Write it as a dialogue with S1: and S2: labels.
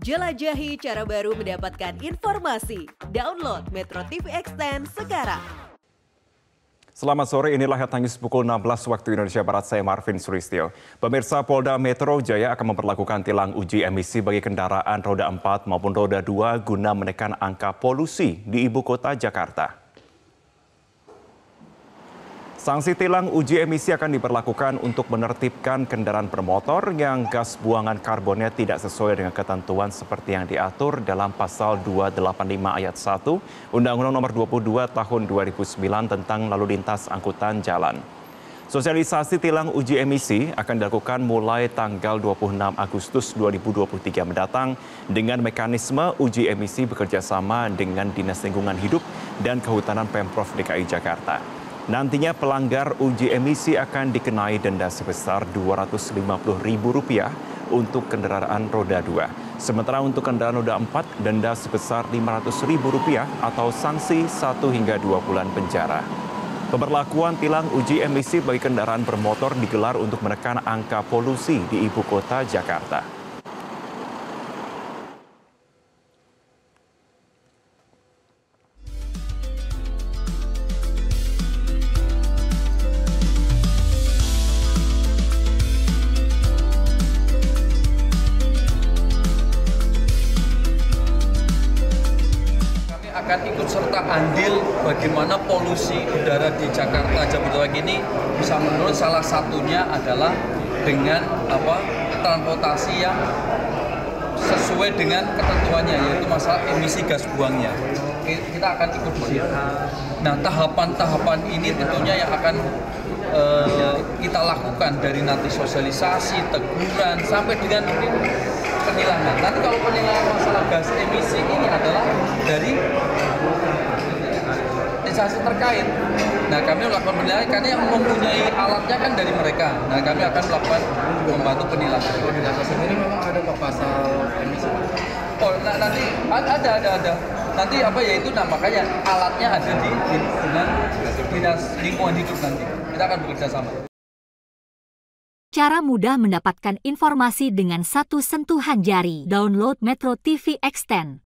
S1: Jelajahi cara baru mendapatkan informasi. Download Metro TV Extend sekarang.
S2: Selamat sore, inilah News pukul 16 waktu Indonesia Barat, saya Marvin Suristio. Pemirsa Polda Metro Jaya akan memperlakukan tilang uji emisi bagi kendaraan roda 4 maupun roda 2 guna menekan angka polusi di ibu kota Jakarta. Sanksi tilang uji emisi akan diberlakukan untuk menertibkan kendaraan bermotor yang gas buangan karbonnya tidak sesuai dengan ketentuan seperti yang diatur dalam pasal 285 ayat 1 Undang-Undang Nomor 22 Tahun 2009 tentang lalu lintas angkutan jalan. Sosialisasi tilang uji emisi akan dilakukan mulai tanggal 26 Agustus 2023 mendatang dengan mekanisme uji emisi bekerjasama dengan Dinas Lingkungan Hidup dan Kehutanan Pemprov DKI Jakarta. Nantinya pelanggar uji emisi akan dikenai denda sebesar Rp250.000 untuk kendaraan roda 2. Sementara untuk kendaraan roda 4, denda sebesar Rp500.000 atau sanksi 1 hingga 2 bulan penjara. Pemberlakuan tilang uji emisi bagi kendaraan bermotor digelar untuk menekan angka polusi di ibu kota Jakarta.
S3: Akan ikut serta andil bagaimana polusi udara di Jakarta Jabodetabek ini bisa menurun salah satunya adalah dengan apa transportasi yang sesuai dengan ketentuannya yaitu masalah emisi gas buangnya kita akan ikut di. Nah tahapan-tahapan ini tentunya yang akan uh, kita lakukan dari nanti sosialisasi, teguran sampai dengan penilangan. Nanti kalau penilangan masalah gas emisi ini adalah dari instansi terkait. Nah kami melakukan penilaian karena yang mempunyai alatnya kan dari mereka. Nah kami akan melakukan membantu penilaian.
S4: Kalau di sendiri memang ada kok pasal emisi?
S3: Oh nah, nanti ada ada ada. Nanti apa ya itu nah makanya alatnya ada di dengan dinas lingkungan hidup nanti. Kita akan bekerja sama.
S5: Cara mudah mendapatkan informasi dengan satu sentuhan jari. Download Metro TV Extend.